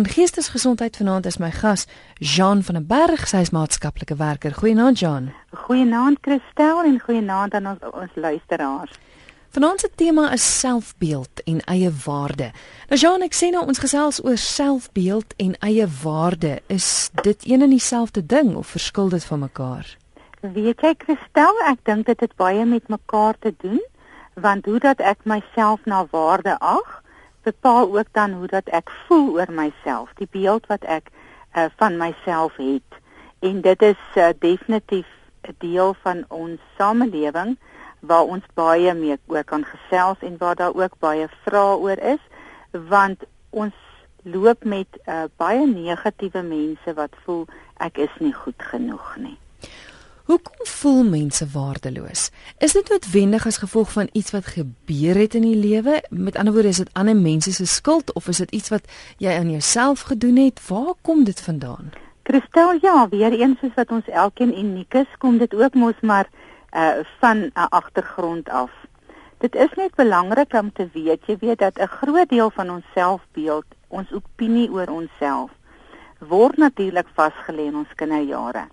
In geestesgesondheid vanaand is my gas Jean van der Berg, sy is maatskaplike werker. Goeienaand Jean. Goeienaand Christel en goeienaand aan ons ons luisteraars. Vanaand se tema is selfbeeld en eie waarde. Nou Jean, ek sê nou ons gesels oor selfbeeld en eie waarde. Is dit een en dieselfde ding of verskil dit van mekaar? Weet jy Christel, ek dink dit het baie met mekaar te doen, want hoe dat ek myself na waarde ag, bepaal ook dan hoe dat ek voel oor myself, die beeld wat ek uh, van myself het. En dit is uh, definitief 'n deel van ons samelewing waar ons baie mee oor kan gesels en waar daar ook baie vrae oor is, want ons loop met uh, baie negatiewe mense wat voel ek is nie goed genoeg nie. Hoekom voel mense waardeloos? Is dit noodwendig as gevolg van iets wat gebeur het in die lewe? Met ander woorde, is dit ander mense se skuld of is dit iets wat jy aan jouself gedoen het? Waar kom dit vandaan? Christel, ja, weer eens soos wat ons elkeen uniek is, kom dit ook mos maar uh van 'n agtergrond af. Dit is net belangrik om te weet, jy weet dat 'n groot deel van ons selfbeeld, ons opinie oor onsself, word natuurlik vasgelê in ons kinderjare.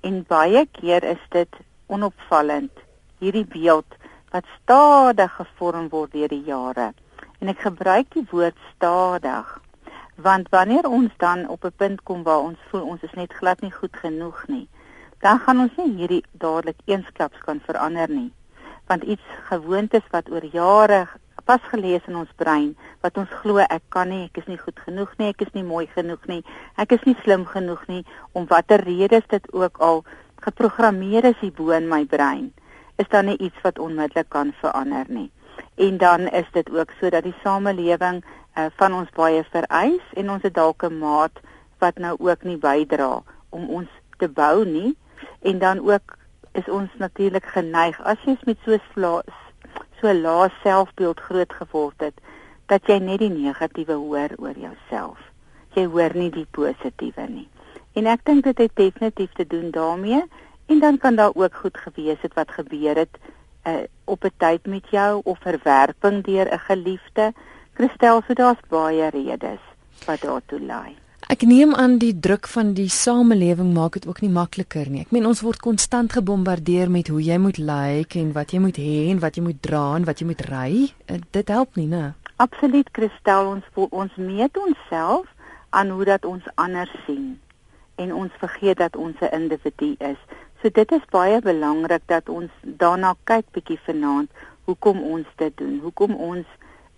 En baie keer is dit onopvallend hierdie beeld wat stadig gevorm word deur die jare. En ek gebruik die woord stadig want wanneer ons dan op 'n punt kom waar ons voel ons is net glad nie goed genoeg nie, dan gaan ons nie hierdie dadelik eensklaps kan verander nie. Want iets gewoontes wat oor jare pas gelees in ons brein wat ons glo ek kan nie, ek is nie goed genoeg nie, ek is nie mooi genoeg nie, ek is nie slim genoeg nie om watter redes dit ook al geprogrammeer is hier bo in my brein, is dan nie iets wat onmiddellik kan verander nie. En dan is dit ook so dat die samelewing uh, van ons baie vereis en ons het dalk 'n maat wat nou ook nie bydra om ons te bou nie en dan ook is ons natuurlik geneig as jy met so so lae selfbeeld groot geword het dat jy net die negatiewe hoor oor jouself. Jy hoor nie die positiewe nie. En ek dink dit het definitief te doen daarmee en dan kan daar ook goed gewees het wat gebeur het uh, op 'n tyd met jou of verwerping deur 'n geliefde. Christel, so daar's baie redes wat daartoe lei. Ek neem aan die druk van die samelewing maak dit ook nie makliker nie. Ek meen ons word konstant gebombardeer met hoe jy moet lyk like en wat jy moet hê en wat jy moet dra en wat jy moet ry. Eh, dit help nie, né? Absoluut, Christel, ons ons meet onsself aan hoe dat ons ander sien en ons vergeet dat ons 'n individu is. So dit is baie belangrik dat ons daarna kyk bietjie vanaand hoekom ons dit doen. Hoekom ons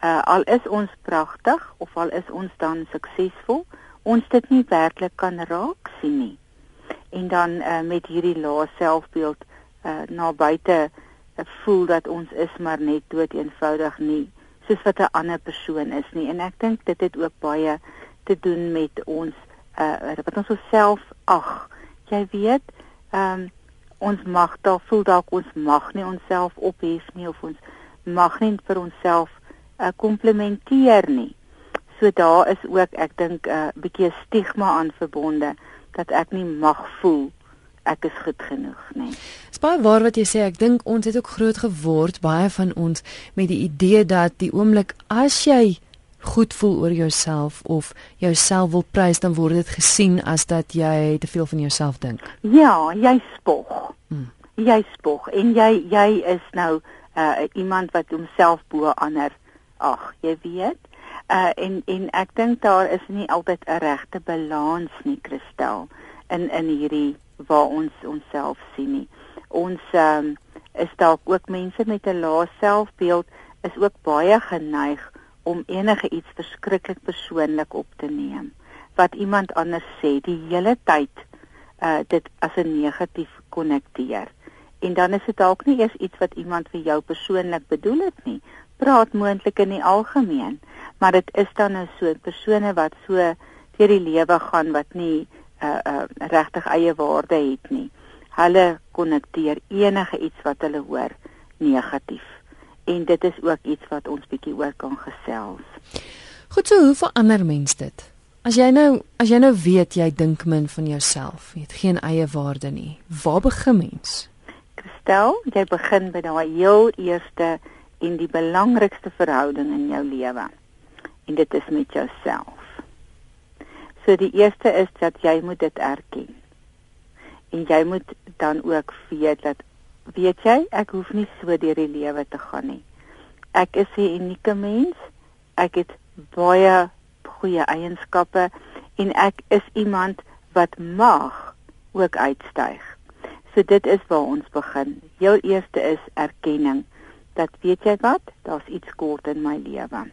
uh, al is ons pragtig of al is ons dan suksesvol ons dit nie werklik kan raak sien nie. En dan uh, met hierdie lae selfbeeld uh, na buite uh, voel dat ons is maar net dood eenvoudig nie soos wat 'n ander persoon is nie. En ek dink dit het ook baie te doen met ons uh, wat ons self ag. Jy weet, um, ons mag daar voel dalk ons mag nie onsself ophef nie of ons mag nie vir onsself uh, komplimenteer nie. So daar is ook ek dink 'n uh, bietjie stigma aan verbonde dat ek nie mag voel ek is goed genoeg nie. Spaar waar wat jy sê, ek dink ons het ook groot geword baie van ons met die idee dat die oomblik as jy goed voel oor jouself of jouself wil prys dan word dit gesien as dat jy te veel van jouself dink. Ja, jy spog. Hmm. Jy spog en jy jy is nou uh, iemand wat homself bo ander ag, jy weet uh en en ek dink daar is nie altyd 'n regte balans nie Christel in in hierdie waar ons onsself sien nie. Ons ehm um, is dalk ook mense met 'n lae selfbeeld is ook baie geneig om enige iets verskriklik persoonlik op te neem wat iemand anders sê die hele tyd uh dit as 'n negatief konnekteer. En dan is dit dalk nie eers iets wat iemand vir jou persoonlik bedoel het nie. Praat moontlik in die algemeen maar dit is dan nou so persone wat so deur die lewe gaan wat nie uh, uh, regtig eie waarde het nie. Hulle konnekteer enige iets wat hulle hoor negatief. En dit is ook iets wat ons bietjie oor kan gesels. Goed so, hoe verander mens dit? As jy nou as jy nou weet jy dink min van jouself, jy het geen eie waarde nie. Waar begin mens? Kristel, jy begin by daai heel eerste en die belangrikste verhouding in jou lewe en dit is met jouself. So die eerste is dat jy moet dit erken. En jy moet dan ook weet dat weet jy, ek hoef nie so deur die lewe te gaan nie. Ek is 'n unieke mens. Ek het baie goeie eienskappe en ek is iemand wat mag ook uitstyg. So dit is waar ons begin. Jou eerste is erkenning dat weet jy wat, daar's iets kort in my lewe.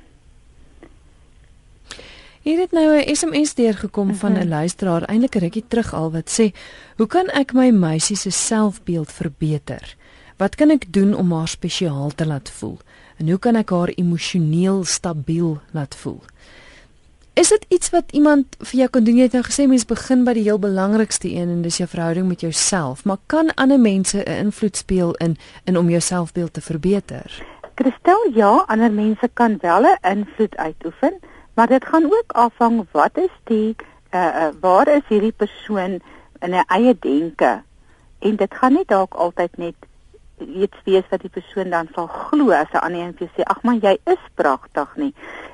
Hier het nou 'n SMS deurgekom van 'n mhm. luisteraar, eintlik 'n rukkie terug al wat sê: "Hoe kan ek my meisie se selfbeeld verbeter? Wat kan ek doen om haar spesiaal te laat voel? En hoe kan ek haar emosioneel stabiel laat voel?" Is dit iets wat iemand vir jou kan doen? Jy het nou gesê mens begin by die heel belangrikste een en dis jou verhouding met jouself, maar kan ander mense 'n invloed speel in in om jou selfbeeld te verbeter? Christel, ja, ander mense kan wel 'n invloed uitoefen. Maar dit gaan ook afhang wat is die uh, uh waar is hierdie persoon in 'n eie denke? En dit gaan nie dalk altyd net iets wees wat die persoon dan sal glo as 'n ander een sê ag man jy is pragtig nie.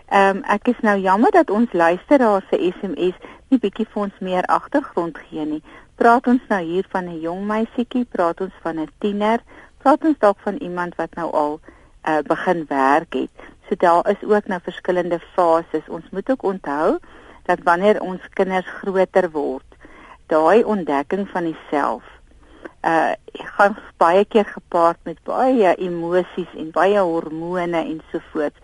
Ehm um, ek is nou jammer dat ons luisteraars se SMS nie bietjie vir ons meer agtergrond gee nie. Praat ons nou hier van 'n jong meisietjie, praat ons van 'n tiener, praat ons dalk van iemand wat nou al uh begin werk het. So daar is ook nou verskillende fases. Ons moet ook onthou dat wanneer ons kinders groter word, daai ontdekking van jouself uh gaan baie keer gepaard met baie emosies en baie hormone en so voort.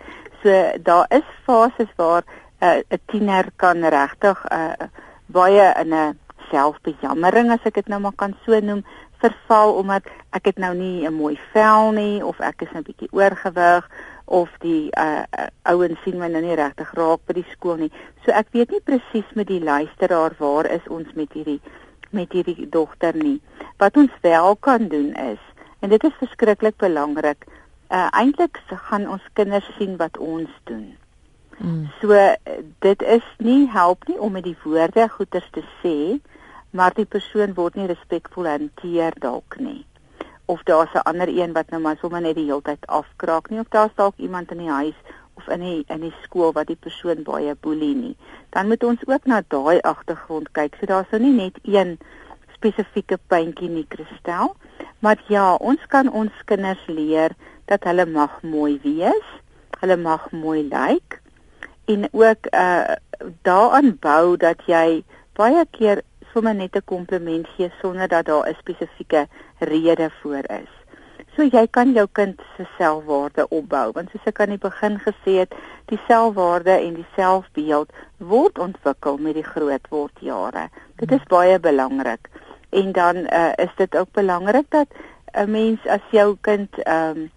So daar is fases waar 'n uh, tiener kan regtig uh baie in 'n selfbejammering as ek dit nou maar kan so noem verval omdat ek het nou nie 'n mooi vel nie of ek is 'n bietjie oorgewig of die uh, uh, ouens sien my nou nie regtig raak by die skool nie. So ek weet nie presies met die luisteraar waar is ons met hierdie met hierdie dogter nie. Wat ons wel kan doen is en dit is verskriklik belangrik. Uh eintlik gaan ons kinders sien wat ons doen. Mm. So dit is nie help nie om met die woorde goeters te sê, maar die persoon word nie respekvol hanteer dalk nie of daar's 'n ander een wat nou maar sommer net die hele tyd afkraak nie of daar's dalk iemand in die huis of in die in die skool wat die persoon baie boelie nie. Dan moet ons ook na daai agtergrond kyk. So daar's nou nie net een spesifieke puntjie nie, Christel. Maar ja, ons kan ons kinders leer dat hulle mag mooi wees, hulle mag mooi lyk en ook uh daaraan bou dat jy baie keer sommer net 'n kompliment gee sonder dat daar 'n spesifieke rede voor is. So jy kan jou kind se selfwaarde opbou want soos ek aan die begin gesê het, die selfwaarde en die selfbeeld word ontwikkel met die grootword jare. Dit is baie belangrik. En dan uh, is dit ook belangrik dat 'n mens as jou kind ehm um,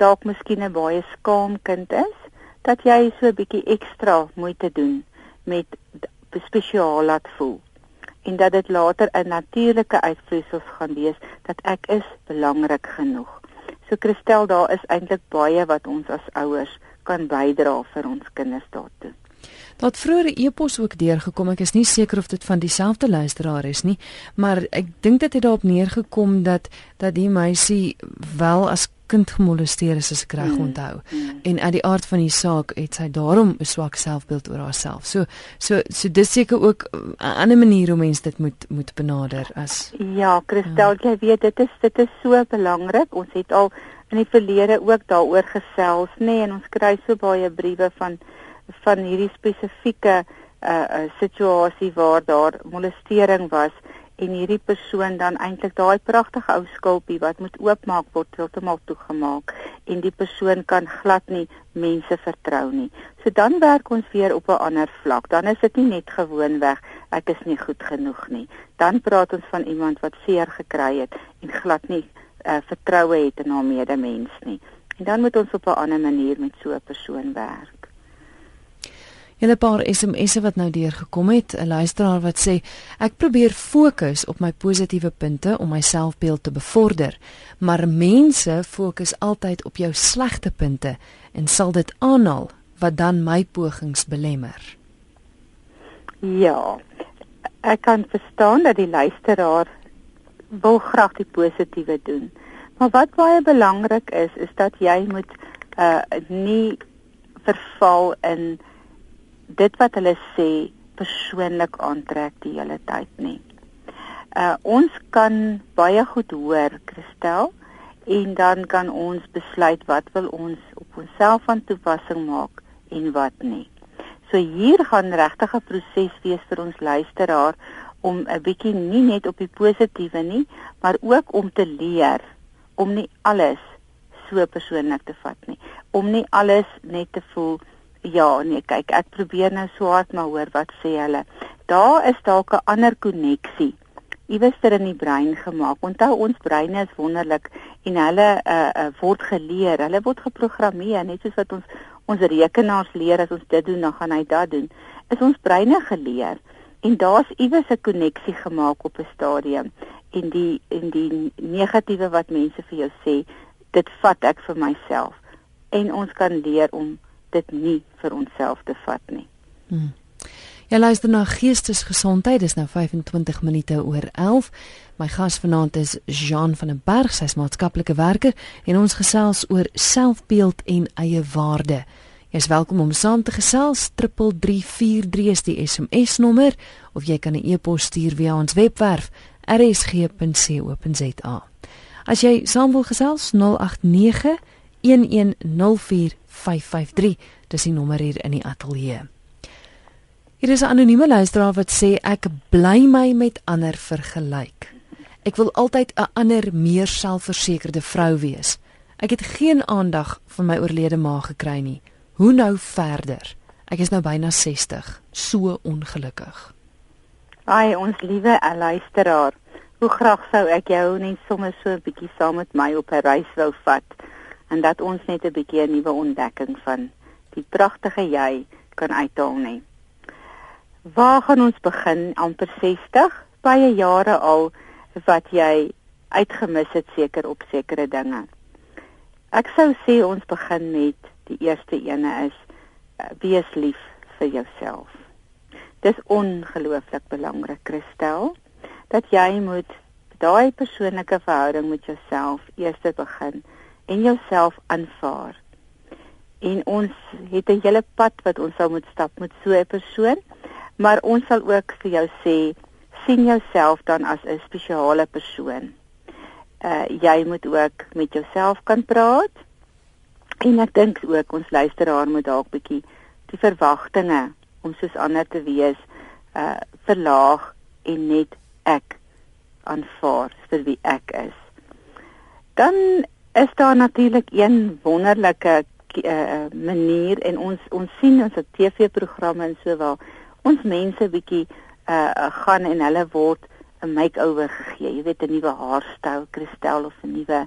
dalk miskien 'n baie skaam kind is, dat jy so 'n bietjie ekstra moeite doen met spesiaal laat voel en dat dit later 'n natuurlike uitvloeisel gaan wees dat ek is belangrik genoeg. So Christel, daar is eintlik baie wat ons as ouers kan bydra vir ons kinders daartoe. Dat vroeëre epos ook deurgekom. Ek is nie seker of dit van dieselfde luisteraar is nie, maar ek dink dit het daarop neergekom dat dat die meisie wel as kind gemolesteer is as ek reg mm. onthou. Mm. En uit die aard van die saak het sy daarom 'n swak selfbeeld oor haarself. So so so dis seker ook 'n ander manier hoe mens dit moet moet benader as Ja, Christel, ja. jy weet dit is dit is so belangrik. Ons het al in die verlede ook daaroor gesels, nê, nee, en ons kry so baie briewe van van hierdie spesifieke uh, uh situasie waar daar molestering was en hierdie persoon dan eintlik daai pragtige ou skulpie wat moet oopmaak word heeltemal toegemaak en die persoon kan glad nie mense vertrou nie. So dan werk ons weer op 'n ander vlak. Dan is dit nie net gewoonweg ek is nie goed genoeg nie. Dan praat ons van iemand wat seer gekry het en glad nie uh, vertroue het in haar medemens nie. En dan moet ons op 'n ander manier met so 'n persoon werk. Julle paar SMS'e wat nou deurgekom het, 'n luisteraar wat sê ek probeer fokus op my positiewe punte om my selfbeeld te bevorder, maar mense fokus altyd op jou slegte punte en sal dit aanhaal wat dan my pogings belemmer. Ja. Ek kan verstaan dat die luisteraar wil graag die positiewe doen. Maar wat baie belangrik is, is dat jy moet uh nie verval in dit wat hulle sê persoonlik aantrek die hele tyd nie. Uh ons kan baie goed hoor, Christel, en dan kan ons besluit wat wil ons op onsself van toepassing maak en wat nie. So hier gaan regtig 'n proses wees vir ons luisteraar om 'n bietjie nie net op die positiewe nie, maar ook om te leer om nie alles so persoonlik te vat nie. Om nie alles net te voel ja, nee, kyk, ek probeer nou so hard maar hoor wat sê hulle. Daar is dalk 'n ander koneksie iewers ter in die brein gemaak. Onthou ons breine is wonderlik en hulle uh, uh, word geleer, hulle word geprogrammeer net soos wat ons ons rekenaars leer as ons dit doen dan gaan hy dit doen. Is ons breine geleer en daar's iewers 'n koneksie gemaak op 'n stadium en die en die negatiewe wat mense vir jou sê, dit vat ek vir myself en ons kan leer om dit nie vir onsself te vat nie. Hmm. Jy luister na Geestesgesondheid, dis nou 25 minute oor 11. My gas vanaand is Jean van den Berg, sy's maatskaplike werker en ons gesels oor selfbeeld en eie waarde. Jy's welkom om saam te gesels 3343 is die SMS nommer of jy kan 'n e-pos stuur via ons webwerf rsg.co.za. As jy saam wil gesels 089 1104553 dis die nommer hier in die ateljee. Hier is 'n anonieme luisteraar wat sê ek bly my met ander vergelyk. Ek wil altyd 'n ander meer selfversekerde vrou wees. Ek het geen aandag van my oorlede ma gekry nie. Hoe nou verder? Ek is nou byna 60, so ongelukkig. Ai, ons liewe luisteraar, hoe graag sou ek jou net sommer so 'n bietjie saam met my op 'n reis wou vat en dat ons net 'n bietjie 'n nuwe ontdekking van die pragtige jy kan uithaal nie. Waar gaan ons begin? amper 60, baie jare al wat jy uitgemis het seker op sekere dinge. Ek sou sê ons begin met die eerste ene is uh, wees lief vir jouself. Dis ongelooflik belangrik, Christel, dat jy moet daai persoonlike verhouding met jouself eers begin en jouself aanvaar. En ons het 'n hele pad wat ons sou moet stap met so 'n persoon maar ons sal ook vir jou sê sien jouself dan as 'n spesiale persoon. Uh jy moet ook met jouself kan praat. En ek dink ook ons luisteraar moet dalk bietjie die verwagtinge om soos ander te wees uh verlaag en net ek aanvaar vir wie ek is. Dan is daar natuurlik een wonderlike uh, manier en ons ons sien ons TV-programme en so wel ons mense bietjie uh gaan en hulle word 'n makeover gegee. Jy weet 'n nuwe haarstyl, kristel of 'n nuwe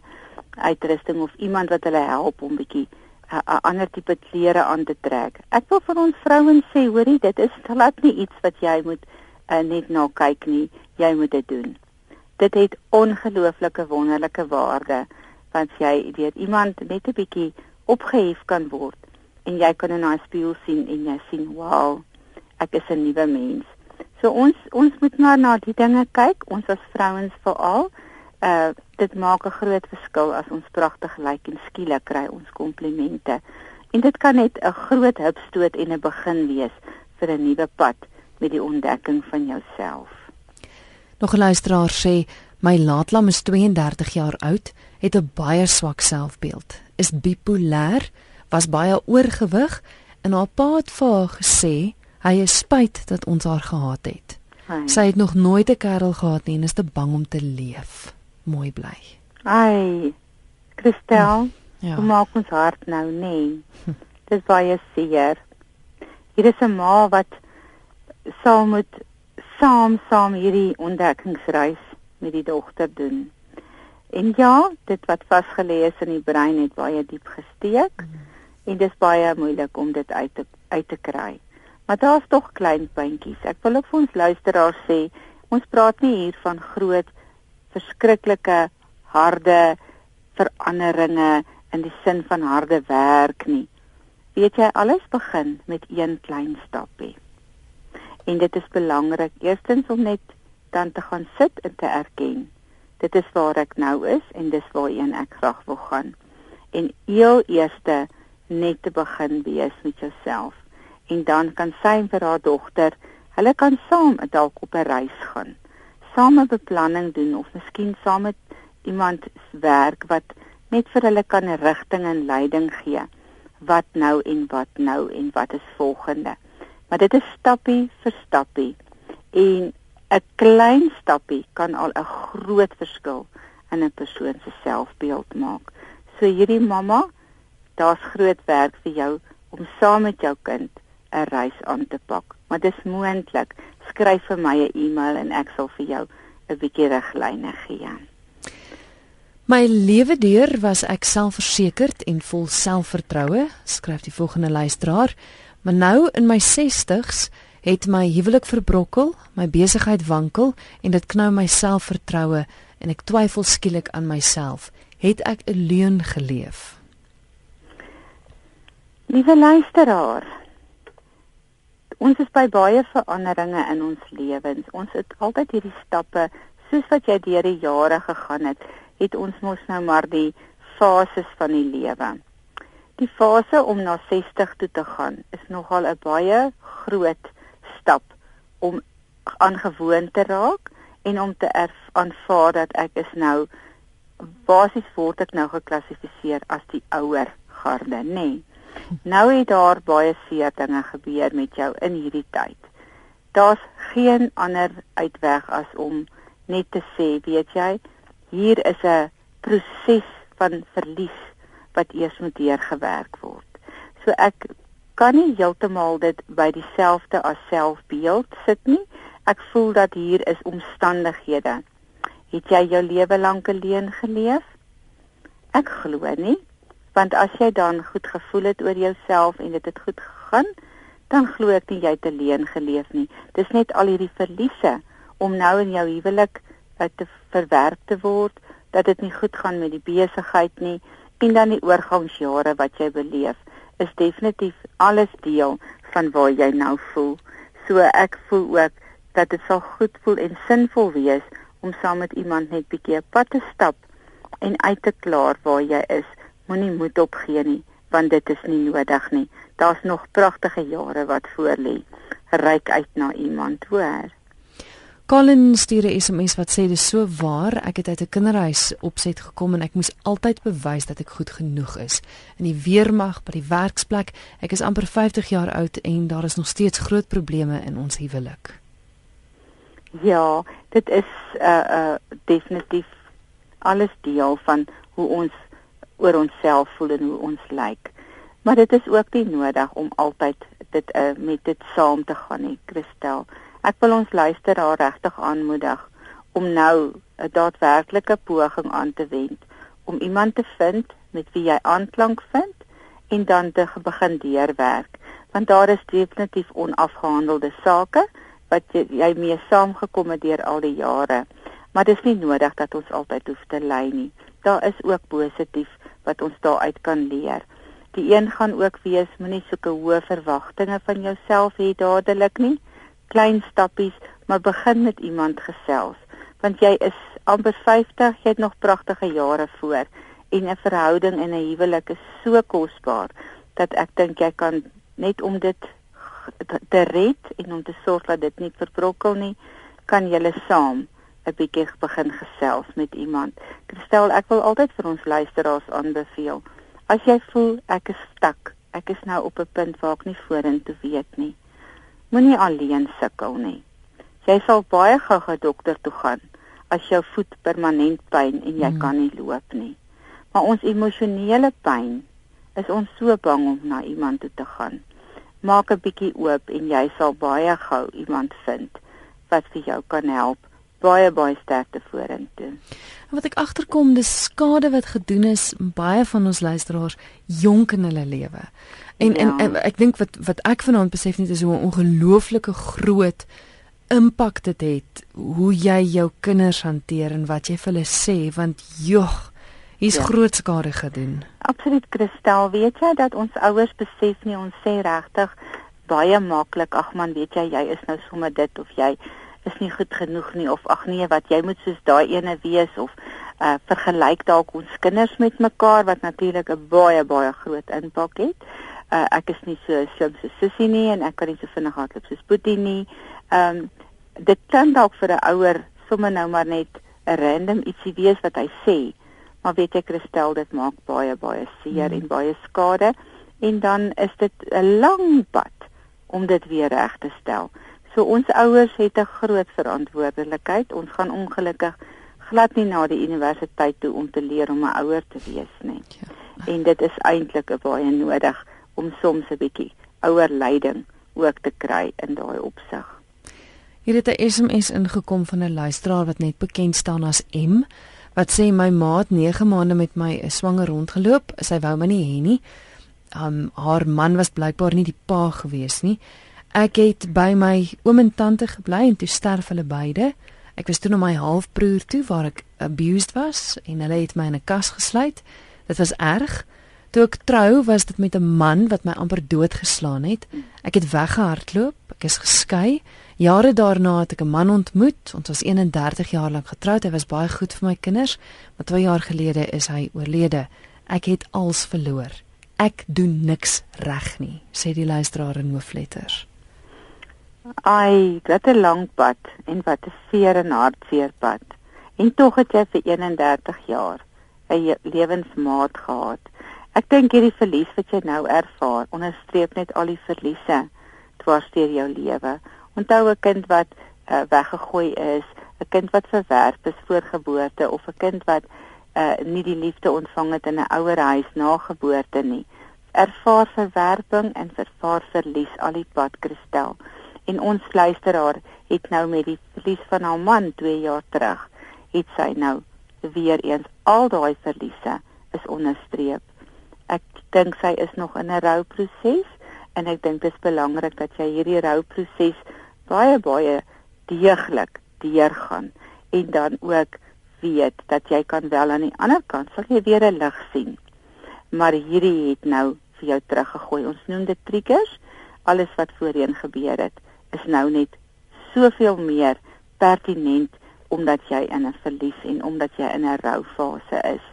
uitrusting of iemand wat hulle help om bietjie 'n uh, ander tipe klere aan te trek. Ek wil vir ons vrouens sê, hoorie, dit is glad nie iets wat jy moet uh, net na kyk nie. Jy moet dit doen. Dit het ongelooflike wonderlike waarde want jy weet iemand net 'n bietjie opgehef kan word en jy kan in 'n spieël sien en jy sien, "Wow, ek is 'n nuwe mens. So ons ons moet maar na die dinge kyk, ons as vrouens veral. Uh dit maak 'n groot verskil as ons pragtig lyk en skielik kry ons komplimente. En dit kan net 'n groot hupstoot en 'n begin wees vir 'n nuwe pad met die ontdekking van jouself. Nog 'n luisteraar sê my laatlam is 32 jaar oud, het 'n baie swak selfbeeld, is bipolêr, was baie oorgewig en haar pa het vir haar gesê Hy is spyt dat ons haar gehaat het. Ai. Sy het nog nooit 'n kerel gehad nie en is te bang om te leef. Mooi bly. Ai. Christel, hm. ja. hoe maak ons hart nou nee? Hm. Dis baie seer. Hier is 'n ma wat saam met saam saam hierdie ontdekkingsreis met die dogter doen. En ja, dit wat vasgelê is in die brein het baie diep gesteek mm. en dis baie moeilik om dit uit te uit te kry. Maar daar's tog klein puntjies. Ek wil ook vir ons luisteraars sê, ons praat nie hier van groot verskriklike harde veranderinge in die sin van harde werk nie. Weet jy, alles begin met een klein stapie. En dit is belangrik eerstens om net dan te gaan sit en te erken. Dit is waar ek nou is en dis waarheen ek graag wil gaan. En heel eerste net te begin wees met jouself en dan kan sy vir haar dogter Hulle kan saam dalk op 'n reis gaan. Same beplanning doen of miskien saam met iemand werk wat net vir hulle kan 'n rigting en leiding gee. Wat nou en wat nou en wat is volgende? Maar dit is stappie vir stappie. En 'n klein stappie kan al 'n groot verskil in 'n persoon se selfbeeld maak. So hierdie mamma, daar's groot werk vir jou om saam met jou kind 'n reis aan te pak. Maar dis moontlik. Skryf vir my 'n e-mail en ek sal vir jou 'n bietjie riglyne gee. My lewe deur was ek selfversekerd en vol selfvertroue, skryf die volgende luisteraar. Maar nou in my 60's het my huwelik verbrokkel, my besigheid wankel en dit knou my selfvertroue en ek twyfel skielik aan myself. Het ek 'n leuen geleef? Liewe luisteraar, ons is by baie veranderinge in ons lewens. Ons het altyd hierdie stappe, soos wat jy deur die jare gegaan het, het ons mos nou maar die fases van die lewe. Die fase om na 60 toe te gaan is nogal 'n baie groot stap om aangewoon te raak en om te aanvaar dat ek is nou basies word ek nou geklassifiseer as die ouer garde, nê. Nee. Nou het daar baie seer dinge gebeur met jou in hierdie tyd. Daar's geen ander uitweg as om net te sê, weet jy, hier is 'n proses van verlies wat eers moet deurgewerk word. So ek kan nie heeltemal dit by dieselfde as selfbeeld sit nie. Ek voel dat hier is omstandighede. Het jy jou lewe lank alleen geleef? Ek glo nie, want as jy dan goed gevoel het oor jouself en dit het goed gegaan, dan glo ek nie jy het alleen geleef nie. Dis net al hierdie verliese om nou in jou huwelik uit te verwerp te word, dat dit nie goed gaan met die besigheid nie en dan die oorgangsjare wat jy beleef is definitief alles deel van waar jy nou voel. So ek voel ook dat dit sal goed voel en sinvol wees om saam met iemand net bietjie 'n pad te stap en uit te klaar waar jy is. Moenie moed opgee nie, want dit is nie nodig nie. Daar's nog pragtige jare wat voor lê. Ryk uit na iemand, hoor. Colin stuur 'n SMS wat sê dis so waar, ek het uit 'n kinderhuis opset gekom en ek moes altyd bewys dat ek goed genoeg is. In die weermag, by die werksplek, ek is amper 50 jaar oud en daar is nog steeds groot probleme in ons huwelik. Ja, dit is 'n uh, uh definitief alles deel van hoe ons oor onsself voel en hoe ons lyk. Maar dit is ook nie nodig om altyd dit uh, met dit saam te gaan nie, Christel. Ek wil ons luisteraar regtig aanmoedig om nou 'n daadwerklike poging aan te wend om iemand te vind met wie jy aanklank vind en dan te begin deurwerk. Want daar is definitief onafgehandelde sake wat jy, jy mee saamgekom het deur al die jare. Maar dis nie nodig dat ons altyd hoef te ly nie. Daar is ook positief wat ons daaruit kan leer. Die een gaan ook wees moenie sulke hoë verwagtinge van jouself hê dadelik nie klein stappies, maar begin met iemand gesels, want jy is amper 50, jy het nog pragtige jare voor en 'n verhouding en 'n huwelik is so kosbaar dat ek dink jy kan net om dit te red en om te sorg dat dit nie verbrokkel nie, kan julle saam 'n bietjie begin gesels met iemand. Kristel, ek wil altyd vir ons luisteraars aanbeveel. As jy voel ek is stak, ek is nou op 'n punt waar ek nie vorentoe weet nie Moenie alleen sukkel nie. Jy sal baie gou-gou dokter toe gaan as jou voet permanent pyn en jy hmm. kan nie loop nie. Maar ons emosionele pyn is ons so bang om na iemand toe te gaan. Maak 'n bietjie oop en jy sal baie gou iemand vind wat vir jou kan help. Baie baie sterkte vorentoe. Wat ek agterkom, dis skade wat gedoen is baie van ons luisteraars jonk in hulle lewe. En, ja. en en ek dink wat wat ek vanaand besef net is hoe 'n ongelooflike groot impak dit het hoe jy jou kinders hanteer en wat jy vir hulle sê want jogg hier's ja. groot skade gedoen. Absoluut Christel, weet jy dat ons ouers besef nie ons sê regtig baie maklik ag man, weet jy jy is nou sommer dit of jy is nie goed genoeg nie of ag nee wat jy moet soos daai ene wees of uh vergelyk dalk ons kinders met mekaar wat natuurlik 'n baie baie groot impak het uh, ek is nie so slim so sissie nie en ek kan nie so vinnig hardloop soos Boetie nie. Ehm um, dit kan dalk vir 'n ouer sommer nou maar net 'n random ietsie wees wat hy sê. Maar weet jy Christel, dit maak baie baie seer mm. en baie skade en dan is dit 'n lang pad om dit weer reg te stel. So ons ouers het 'n groot verantwoordelikheid. Ons gaan ongelukkig glad nie na die universiteit toe om te leer om 'n ouer te wees nie. Ja. En dit is eintlik baie nodig om soms 'n bietjie ouer leiding ook te kry in daai opsig. Hier het 'n SMS ingekom van 'n luisteraar wat net bekend staan as M wat sê my maat 9 maande met my is swanger rondgeloop. Sy wou my nie hê nie. Um haar man was blykbaar nie die pa gewees nie. Ek het by my oom en tante gebly en toe sterf hulle beide. Ek was toe na my halfbroer toe waar ek abused was en hulle het my in 'n kas gesluit. Dit was erg. Toe ek trou, was dit met 'n man wat my amper doodgeslaan het. Ek het weggehardloop, ek is geskei. Jare daarna het ek 'n man ontmoet. Ons was 31 jaar lank getroud. Hy was baie goed vir my kinders, maar 2 jaar gelede is hy oorlede. Ek het als verloor. Ek doen niks reg nie, sê die luisteraar in hoofletters. Ai, wat 'n lang pad en wat 'n seer en hartseer pad. En tog het jy vir 31 jaar 'n lewensmaat gehad. Ek dink hierdie verlies wat jy nou ervaar, onderstreep net al die verliese dwars deur jou lewe. Onthou 'n kind wat uh, weggegooi is, 'n kind wat verwerp is voor geboorte of 'n kind wat uh, nie die liefde ontvang het in 'n ouer huis na geboorte nie. Ervaar verwerping en ervaar verlies al die pad kristel en ons luisteraar het nou met die verlies van haar man 2 jaar terug het sy nou weer eens al daai verliese is onderstreep. Ek dink sy is nog in 'n rouproses en ek dink dit is belangrik dat jy hierdie rouproses baie baie deeglik deurgaan en dan ook weet dat jy kan wel aan die ander kant sal jy weer 'n lig sien. Maar hierdie het nou vir jou teruggegooi. Ons noem dit triggers. Alles wat voorheen gebeur het is nou net soveel meer pertinent omdat jy in 'n verlies en omdat jy in 'n roufase is.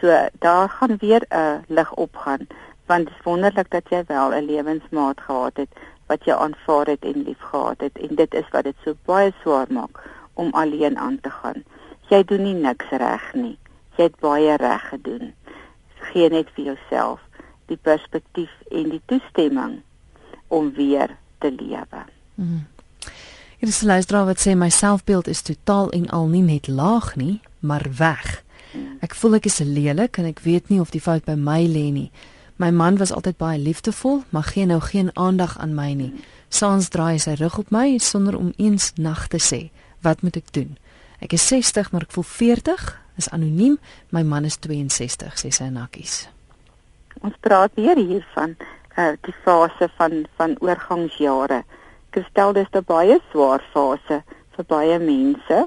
So daar gaan weer 'n lig opgaan want dit is wonderlik dat jy wel 'n lewensmaat gehad het wat jy aanvaar het en liefgehad het en dit is wat dit so baie swaar maak om alleen aan te gaan. Jy doen nie niks reg nie. Jy het baie reg gedoen. Gee net vir jouself die perspektief en die toestemming om weer te lewe. Mm. Hier is 'n luisteraar wat sê my selfbeeld is totaal en al nie net laag nie, maar weg. Ek voel ek is lelik en ek weet nie of die fout by my lê nie. My man was altyd baie liefdevol, maar gee nou geen aandag aan my nie. Saans draai sy rug op my sonder om eens nag te sê. Wat moet ek doen? Ek is 60, maar ek voel 40. Is anoniem. My man is 62, sê sy nakkies. Ons praat weer hiervan uh die fase van van oorgangsjare. Kristel dis 'n baie swaar fase vir baie mense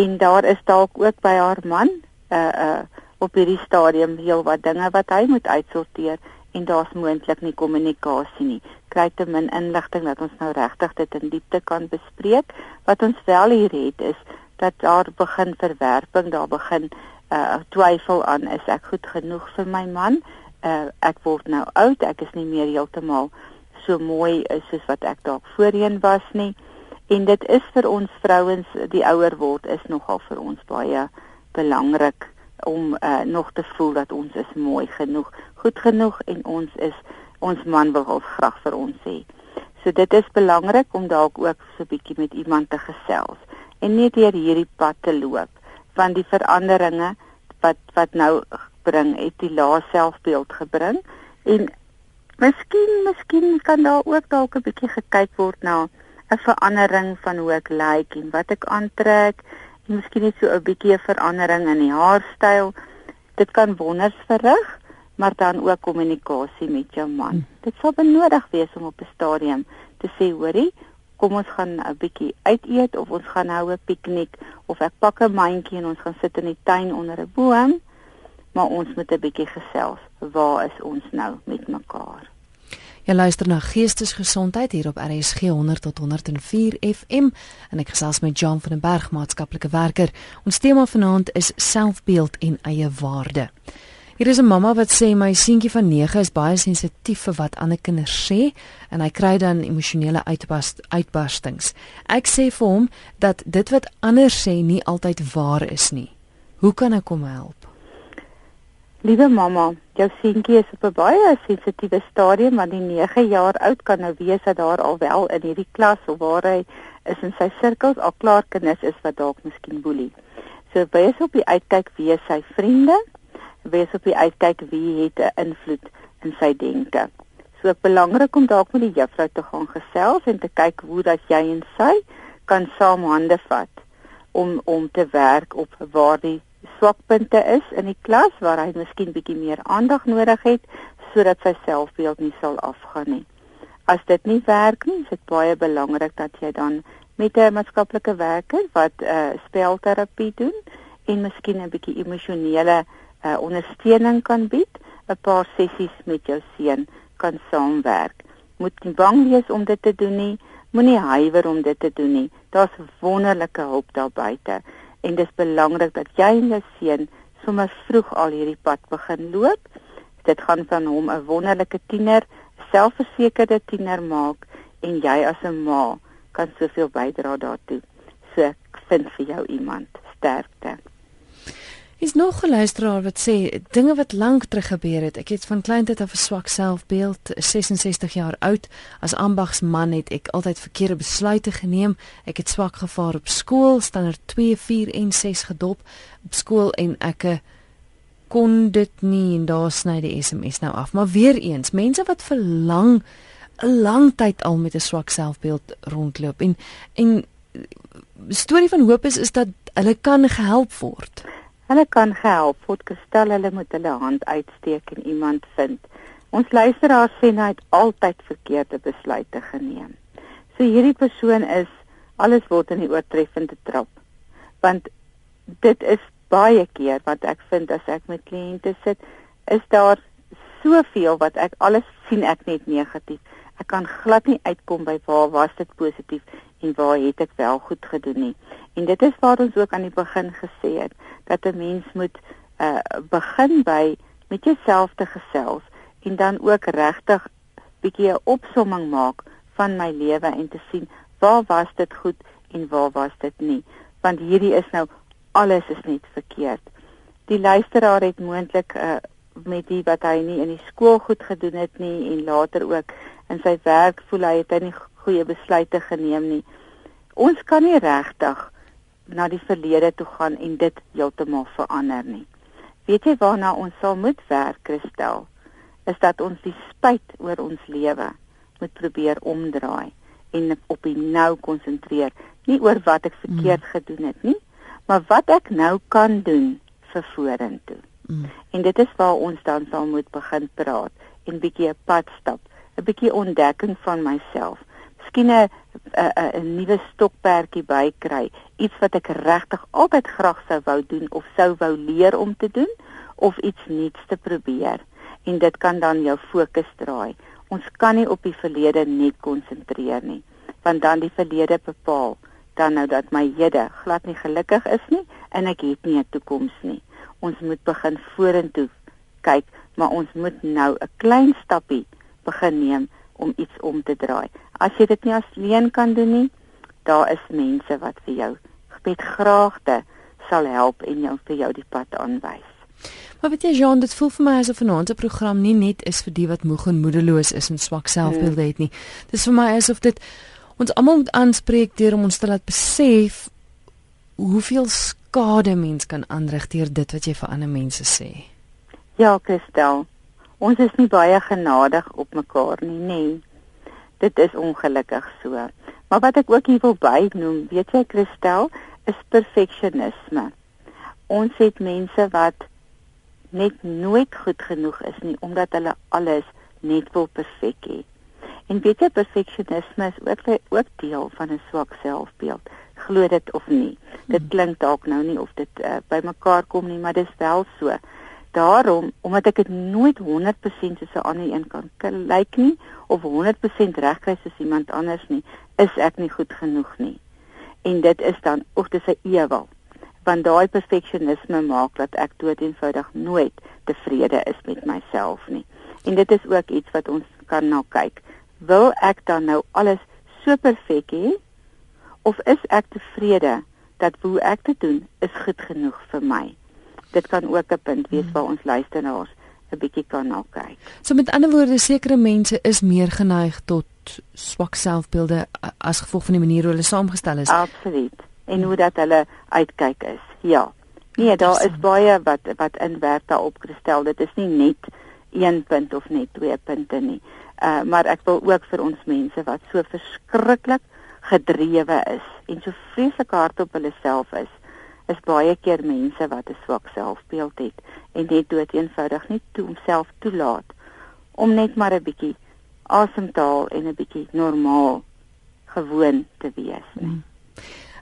en daar is dalk ook by haar man 'n uh, eh, uh eh, op hierdie stadium heel wat dinge wat hy moet uitsorteer en daar's moontlik nie kommunikasie nie. Kry te min inligting dat ons nou regtig dit in diepte kan bespreek. Wat ons wel hier het is dat daar begin verwerping, daar begin uh twyfel aan is ek goed genoeg vir my man? Uh ek word nou oud, ek is nie meer heeltemal so mooi is soos wat ek dalk voorheen was nie. En dit is vir ons vrouens die ouer word is nogal vir ons baie belangrik om uh, nog te voel dat ons is mooi genoeg, goed genoeg en ons is ons man wil graag vir ons hê. So dit is belangrik om dalk ook so 'n bietjie met iemand te gesels en net deur hierdie pad te loop want die veranderinge wat wat nou bring het die lae selfbeeld gebring en Miskien, miskien kan daar ook dalk 'n bietjie gekyk word na 'n verandering van hoe ek lyk en wat ek aantrek. En miskien net so 'n bietjie verandering in die haarstyl. Dit kan wonders verrig, maar dan ook kommunikasie met jou man. Hmm. Dit sal benodig wees om op 'n stadium te sê, hoorie, kom ons gaan 'n bietjie uit eet of ons gaan hou 'n piknik of ek pak 'n mandjie en ons gaan sit in die tuin onder 'n boom maar ons moet 'n bietjie gesels. Waar is ons nou met mekaar? Jy luister na Geestesgesondheid hier op RSG 100 tot 104 FM en ek gesels met John van den Berg, maatskaplike werker. Ons tema vanaand is selfbeeld en eie waarde. Hier is 'n mamma wat sê my seentjie van 9 is baie sensitief vir wat ander kinders sê en hy kry dan emosionele uitbars, uitbarstings. Ek sê vir hom dat dit wat ander sê nie altyd waar is nie. Hoe kan ek hom help? Liewe mamma, jou seentjie is op 'n baie sensitiewe stadium want die 9 jaar oud kan nou wees dat daar al wel in hierdie klas of waar hy is in sy sirkels al klaar kinders is wat dalk miskien boelie. So wees op die uitkyk wie sy vriende? Wees op die uitkyk wie het 'n invloed in sy denke. So belangrik om dalk met die juffrou te gaan gesels en te kyk hoe dat jy en sy kan saam hande vat om om te werk op waar die swakpunte is in die klas waar hy miskien bietjie meer aandag nodig het sodat sy selfbeeld nie sal afgaan nie. As dit nie werk nie, is dit baie belangrik dat jy dan met 'n maatskaplike werker wat 'n uh, spelterapie doen en miskien 'n bietjie emosionele uh, ondersteuning kan bied, 'n paar sessies met jou seun kan saamwerk. Moet nie bang wees om dit te doen nie, moenie huiwer om dit te doen nie. Daar's wonderlike hulp daar buite en dis belangrik dat jy en jou seun sommer vroeg al hierdie pad begin loop. Dit gaan van hom 'n wonderlike tiener, selfversekerde tiener maak en jy as 'n ma kan soveel bydra daartoe. So ek vind vir jou iemand sterkte. Is nog 'n luisteraar wat sê dinge wat lank terug gebeur het. Ek het van kleintyd af 'n swak selfbeeld, 66 jaar oud. As ambagsman het ek altyd verkeerde besluite geneem. Ek het swak gevaar op skool, standaard 2, 4 en 6 gedop op skool en ek eh, kon dit nie en daar sny die SMS nou af. Maar weer eens, mense wat vir lang 'n lang tyd al met 'n swak selfbeeld rondloop en en storie van hoop is is dat hulle kan gehelp word. Hulle kan gehelp word. Gestel hulle moet hulle hand uitsteek en iemand vind. Ons luisteraar sê hy het altyd verkeerde besluite geneem. So hierdie persoon is alles word in die oortreffende trap. Want dit is baie keer wat ek vind as ek met kliënte sit, is daar soveel wat ek alles sien ek net negatief ek kan glad nie uitkom by waar was dit positief en waar het ek wel goed gedoen nie. En dit is waar ons ook aan die begin gesê het dat 'n mens moet uh begin by met jouself te gesels en dan ook regtig bietjie 'n opsomming maak van my lewe en te sien waar was dit goed en waar was dit nie want hierdie is nou alles is net verkeerd. Die luisteraar het moontlik uh met die wat hy nie in die skool goed gedoen het nie en later ook in sy werk voel hy het hy nie goeie besluite geneem nie. Ons kan nie regtig na die verlede toe gaan en dit heeltemal verander nie. Weet jy waarna ons sal moet werk, Christel? Is dat ons die spyt oor ons lewe moet probeer omdraai en op die nou konsentreer, nie oor wat ek verkeerd mm. gedoen het nie, maar wat ek nou kan doen vir vorentoe. Mm. En dit is waar ons dan sal moet begin praat en bietjie 'n pad stap 'n bietjie ontdekking van myself. Miskien 'n 'n 'n nuwe stokperdjie bykry, iets wat ek regtig altyd graag sou wou doen of sou wou leer om te doen of iets nuuts te probeer. En dit kan dan jou fokus draai. Ons kan nie op die verlede net konsentreer nie, want dan die verlede bepaal dan nou dat my hede glad nie gelukkig is nie en ek het nie 'n toekoms nie. Ons moet begin vorentoe kyk, maar ons moet nou 'n klein stappie begin neem om iets om te draai. As jy dit nie alleen kan doen nie, daar is mense wat vir jou met graagte sal help en jou vir jou die pad aanwys. Maar weet jy Jean, dit voel vir my asof 'n ander program nie net is vir die wat moeg en moedeloos is en swak selfbeeld het nie. Dit is vir my asof dit ons almal moet aanspreek deur om ons te laat besef hoeveel skade mens kan aanrig deur dit wat jy vir ander mense sê. Ja, Christel ons is nie baie genadig op mekaar nie, nê. Nee. Dit is ongelukkig so. Maar wat ek ook hier wil bynoem, weet jy Christel, is perfeksionisme. Ons het mense wat net nooit goed genoeg is nie omdat hulle alles net wil perfek hê. En weet jy perfeksionisme is ook ook deel van 'n swak selfbeeld. Glo dit of nie. Dit hmm. klink dalk nou nie of dit uh, by mekaar kom nie, maar dit is wel so daarom omdat ek dit nooit 100% soos 'n ander een kan lyk nie of 100% reg kry soos iemand anders nie, is ek nie goed genoeg nie. En dit is dan of dis 'n ewel want daai perfeksionisme maak dat ek dood eenvoudig nooit tevrede is met myself nie. En dit is ook iets wat ons kan na kyk. Wil ek dan nou alles so perfek hê of is ek tevrede dat hoe ek dit doen is goed genoeg vir my? Dit kan ook 'n punt wees waar ons luisteraars 'n bietjie kan na kyk. So met ander woorde, sekere mense is meer geneig tot swak selfbeelde as gevolg van die manier hoe hulle saamgestel is. Absoluut. En hoe dat hulle uitkyk is. Ja. Nee, daar is baie wat wat inwerk daarop gestel. Dit is nie net een punt of net twee punte nie. Uh maar ek wil ook vir ons mense wat so verskriklik gedrewe is en so vreeslik hard op hulle self is, is baie keer mense wat 'n swak selfbeeld het en net dood eenvoudig nie toe homself toelaat om net maar 'n bietjie asem te haal en 'n bietjie normaal gewoon te wees nie. Mm.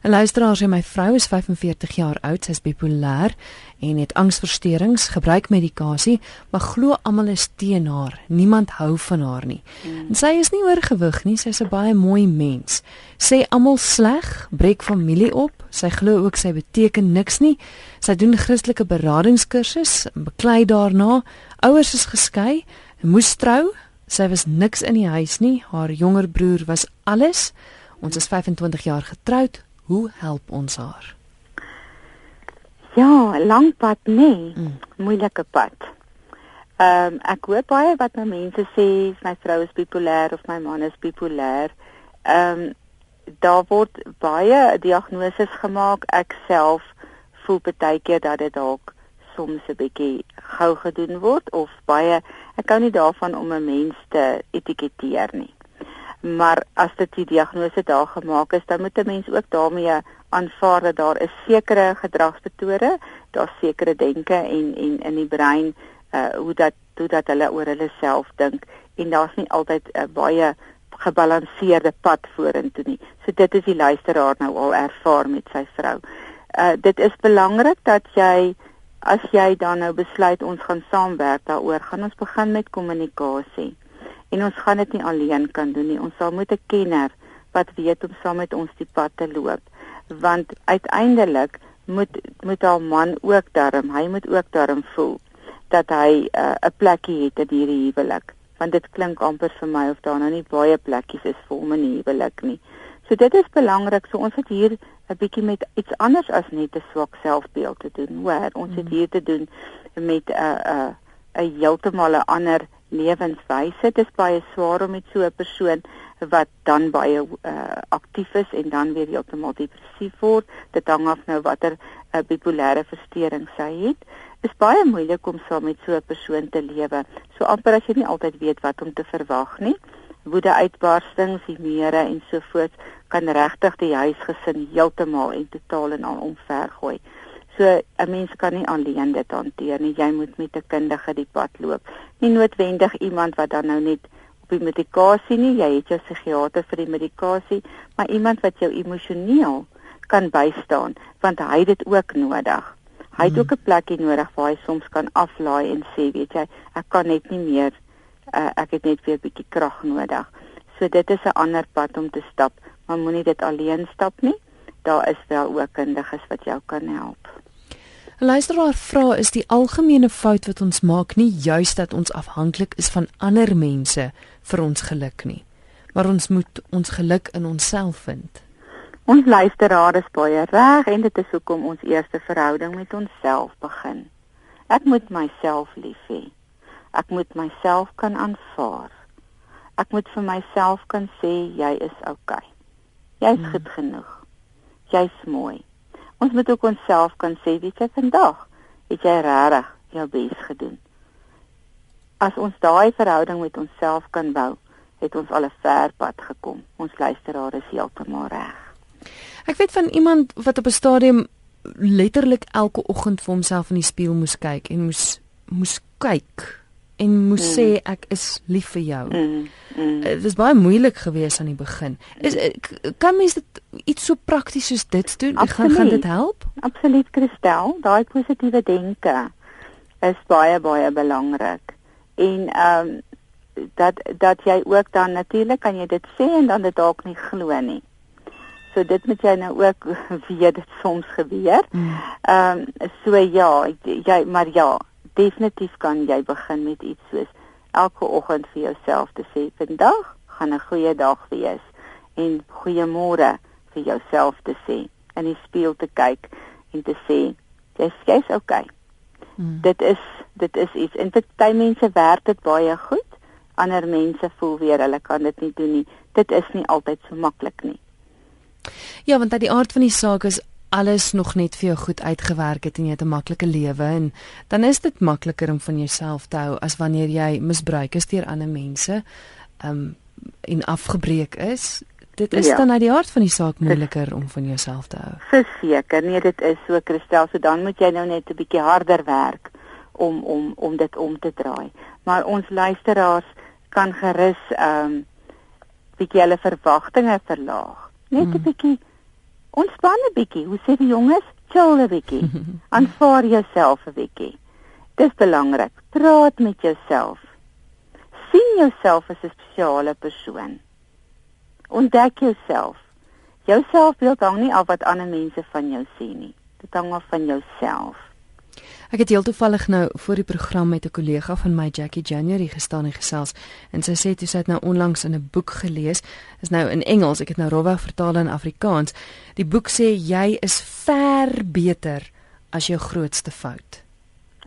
'n Luisteraar sê my vrou is 45 jaar oud, sy's bipolêr en het angsversteurings, gebruik medikasie, maar glo almal is teen haar. Niemand hou van haar nie. Mm. En sy is nie oorgewig nie, sy's 'n baie mooi mens. Sê almal sleg, breek familie op. Sy glo ook sy beteken niks nie. Sy doen Christelike beradingskursus, beklei daarna. Ouers is geskei, moes trou. Sy was niks in die huis nie. Haar jonger broer was alles. Ons is 25 jaar getroud. Hoe help ons haar? Ja, lang pad nee, mm. moeilike pad. Ehm um, ek hoor baie wat my mense sê, my vrou is bipolêr of my man is bipolêr. Ehm um, daar word baie diagnoses gemaak. Ek self voel baie keer dat dit dalk soms 'n bietjie gou gedoen word of baie ek hou nie daarvan om 'n mens te etiketeer nie maar as dit die diagnose daar gemaak is, dan moet 'n mens ook daarmee aanvaar dat daar is sekere gedragspatrone, daar sekere denke en en in die brein uh hoe dat hoe dat hulle oor hulle self dink en daar's nie altyd 'n uh, baie gebalanseerde pad vorentoe nie. So dit is die luisteraar nou al ervaar met sy vrou. Uh dit is belangrik dat jy as jy dan nou besluit ons gaan saamwerk daaroor, gaan ons begin met kommunikasie en ons gaan dit nie alleen kan doen nie. Ons sal moet 'n kenner wat weet om saam met ons die pad te loop. Want uiteindelik moet moet haar man ook darm, hy moet ook darm voel dat hy uh, 'n uh, plekkie het in hierdie huwelik. Want dit klink amper vir my of daar nou nie baie plekkies is vir hom in die huwelik nie. So dit is belangrik. So ons het hier 'n bietjie met iets anders as net 'n swak selfbeeld te doen. Hoor, ons het hmm. hier te doen met 'n uh, 'n uh, 'n heeltemal 'n ander lewenswyse. Dit is baie swaar om met so 'n persoon wat dan baie uh, aktief is en dan weer heeltemal depressief word. Dit hang af nou watter uh, bipolêre verstoring sy het. Is baie moeilik om saam met so 'n persoon te lewe. So amper as jy nie altyd weet wat om te verwag nie. Woede uitbarstings, humore en so voort kan regtig die huisgesin heeltemal en totaal en al omvergooi. So 'n mens kan nie alleen dit hanteer nie. Jy moet met 'n kundige die pad loop. Nie noodwendig iemand wat dan nou net op die medikasie nie. Jy het jou psigiater vir die medikasie, maar iemand wat jou emosioneel kan bystaan want hy het dit ook nodig. Hy het hmm. ook 'n plekkie nodig waar hy soms kan aflaai en sê, weet jy, ek kan net nie meer uh, ek het net weer 'n bietjie krag nodig. So dit is 'n ander pad om te stap, maar moenie dit alleen stap nie. Daar is wel ook kundiges wat jou kan help. Luisteraar vra is die algemene fout wat ons maak nie juist dat ons afhanklik is van ander mense vir ons geluk nie, maar ons moet ons geluk in onsself vind. Ons luisteraar is baie reg en dit is hoekom ons eerste verhouding met onsself begin. Ek moet myself lief hê. Ek moet myself kan aanvaar. Ek moet vir myself kan sê jy is oukei. Okay. Jy's hmm. goed genoeg. Jy's mooi. Ons moet ook onsself kan sê, weet jy, vandag het jy regtig jou bes gedoen. As ons daai verhouding met onsself kan bou, het ons al 'n ver pad gekom. Ons luisteraar is heeltemal reg. Ek weet van iemand wat op 'n stadium letterlik elke oggend vir homself in die spieël moes kyk en moes moes kyk en moes mm. sê ek is lief vir jou. Mm. Mm. Dit was baie moeilik geweest aan die begin. Is eh, kan mens dit iets so prakties soos dit doen? Absoluut. Gaan gaan dit help? Absoluut, Christel. Daai positiewe denke is baie baie belangrik. En ehm um, dat dat jy ook dan natuurlik kan jy dit sê en dan dit dalk nie glo nie. So dit moet jy nou ook weet dit soms gebeur. Mm. Ehm um, so ja, jy maar ja, definitief kan jy begin met iets soos elke oggend vir jouself te sê vandag gaan 'n goeie dag wees en goeiemôre vir jouself te sê in die spieël te kyk en te sê jy's jy's okay. Mm. Dit is dit is iets en vir baie mense werk dit baie goed. Ander mense voel weer hulle kan dit nie doen nie. Dit is nie altyd so maklik nie. Ja, want uit die aard van die saak is alles nog net vir jou goed uitgewerk het en jy het 'n maklike lewe en dan is dit makliker om van jouself te hou as wanneer jy misbruik is deur ander mense um en afgebreek is. Dit is ja. dan uit die aard van die saak moeiliker om van jouself te hou. Verseker, nee, dit is so Christel, so dan moet jy nou net 'n bietjie harder werk om om om dit om te draai. Maar ons luisteraars kan gerus um bietjie hulle verwagtinge verlaag. Net 'n hmm. bietjie Ontspan 'n bietjie. Hoe sê die jonges? Chill 'n bietjie. Aanvaar jouself 'n bietjie. Dis belangrik. Praat met jouself. sien jouself as 'n spesiale persoon. Ontdek jouself. Jou selfbeeld hang nie af wat ander mense van jou sê nie. Dit hang af van jouself. Ek het heel toevallig nou voor die program met 'n kollega van my Jackie January gestaan en gesels en sy sê toe sy het nou onlangs in 'n boek gelees, is nou in Engels, ek het nou rowweg vertaal in Afrikaans. Die boek sê jy is ver beter as jou grootste fout.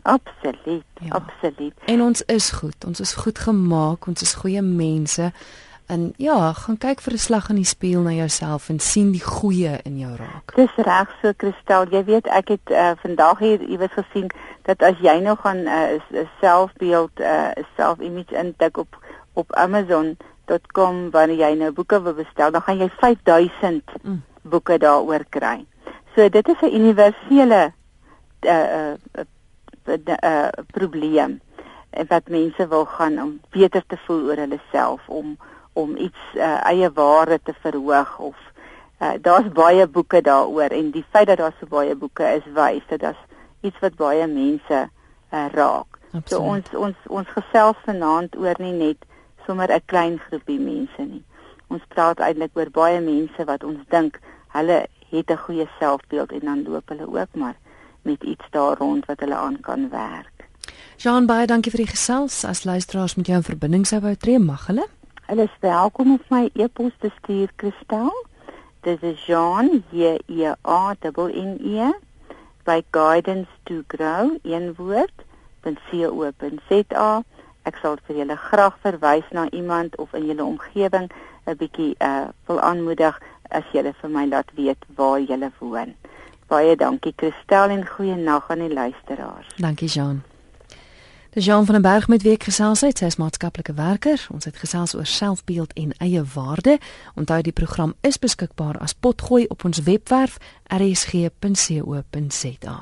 Absoluut, ja. absoluut. En ons is goed. Ons is goed gemaak. Ons is goeie mense. En ja, gaan kyk vir 'n slag in die spieël na jouself en sien die goeie in jou raak. Dis reg so Kristel, jy weet ek het uh, vandag hier iewers gesien dat as jy nou gaan 'n uh, selfbeeld 'n uh, self-image intik op op amazon.com wanneer jy nou boeke wil bestel, dan gaan jy 5000 mm. boeke daaroor kry. So dit is 'n universele uh uh, uh, uh probleem wat mense wil gaan om beter te voel oor hulle self om om iets uh, eie waarde te verhoog of uh, daar's baie boeke daaroor en die feit dat daar so baie boeke is wys dat dit iets wat baie mense uh, raak. Absoluut. So ons ons ons gesels vanaand oor nie net sommer 'n klein groepie mense nie. Ons praat eintlik oor baie mense wat ons dink hulle het 'n goeie selfbeeld en dan loop hulle ook maar met iets daar rond wat hulle aan kan werk. Jean baie dankie vir die gesels. As luisteraars met jou in verbinding sou wou tree, mag hulle Hulle is welkom om my e-pos te stuur, Kristel. Dit is Jean J E A N N E by guidance to grow een woord .co.za. Ek sal vir julle graag verwys na iemand of in julle omgewing 'n bietjie uh wil aanmoedig as julle vir my laat weet waar julle woon. Baie dankie Kristel en goeie nag aan die luisteraars. Dankie Jean. Dis Jean van den Berg met week gesels uit, sy is maatskaplike werker. Ons het gesels oor selfbeeld en eie waarde. Onthou die program is beskikbaar as potgooi op ons webwerf rsg.co.za.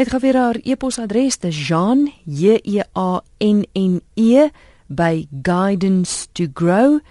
Net gou weer haar e-posadres, dis Jean J E A N N E by guidance to grow.co.za.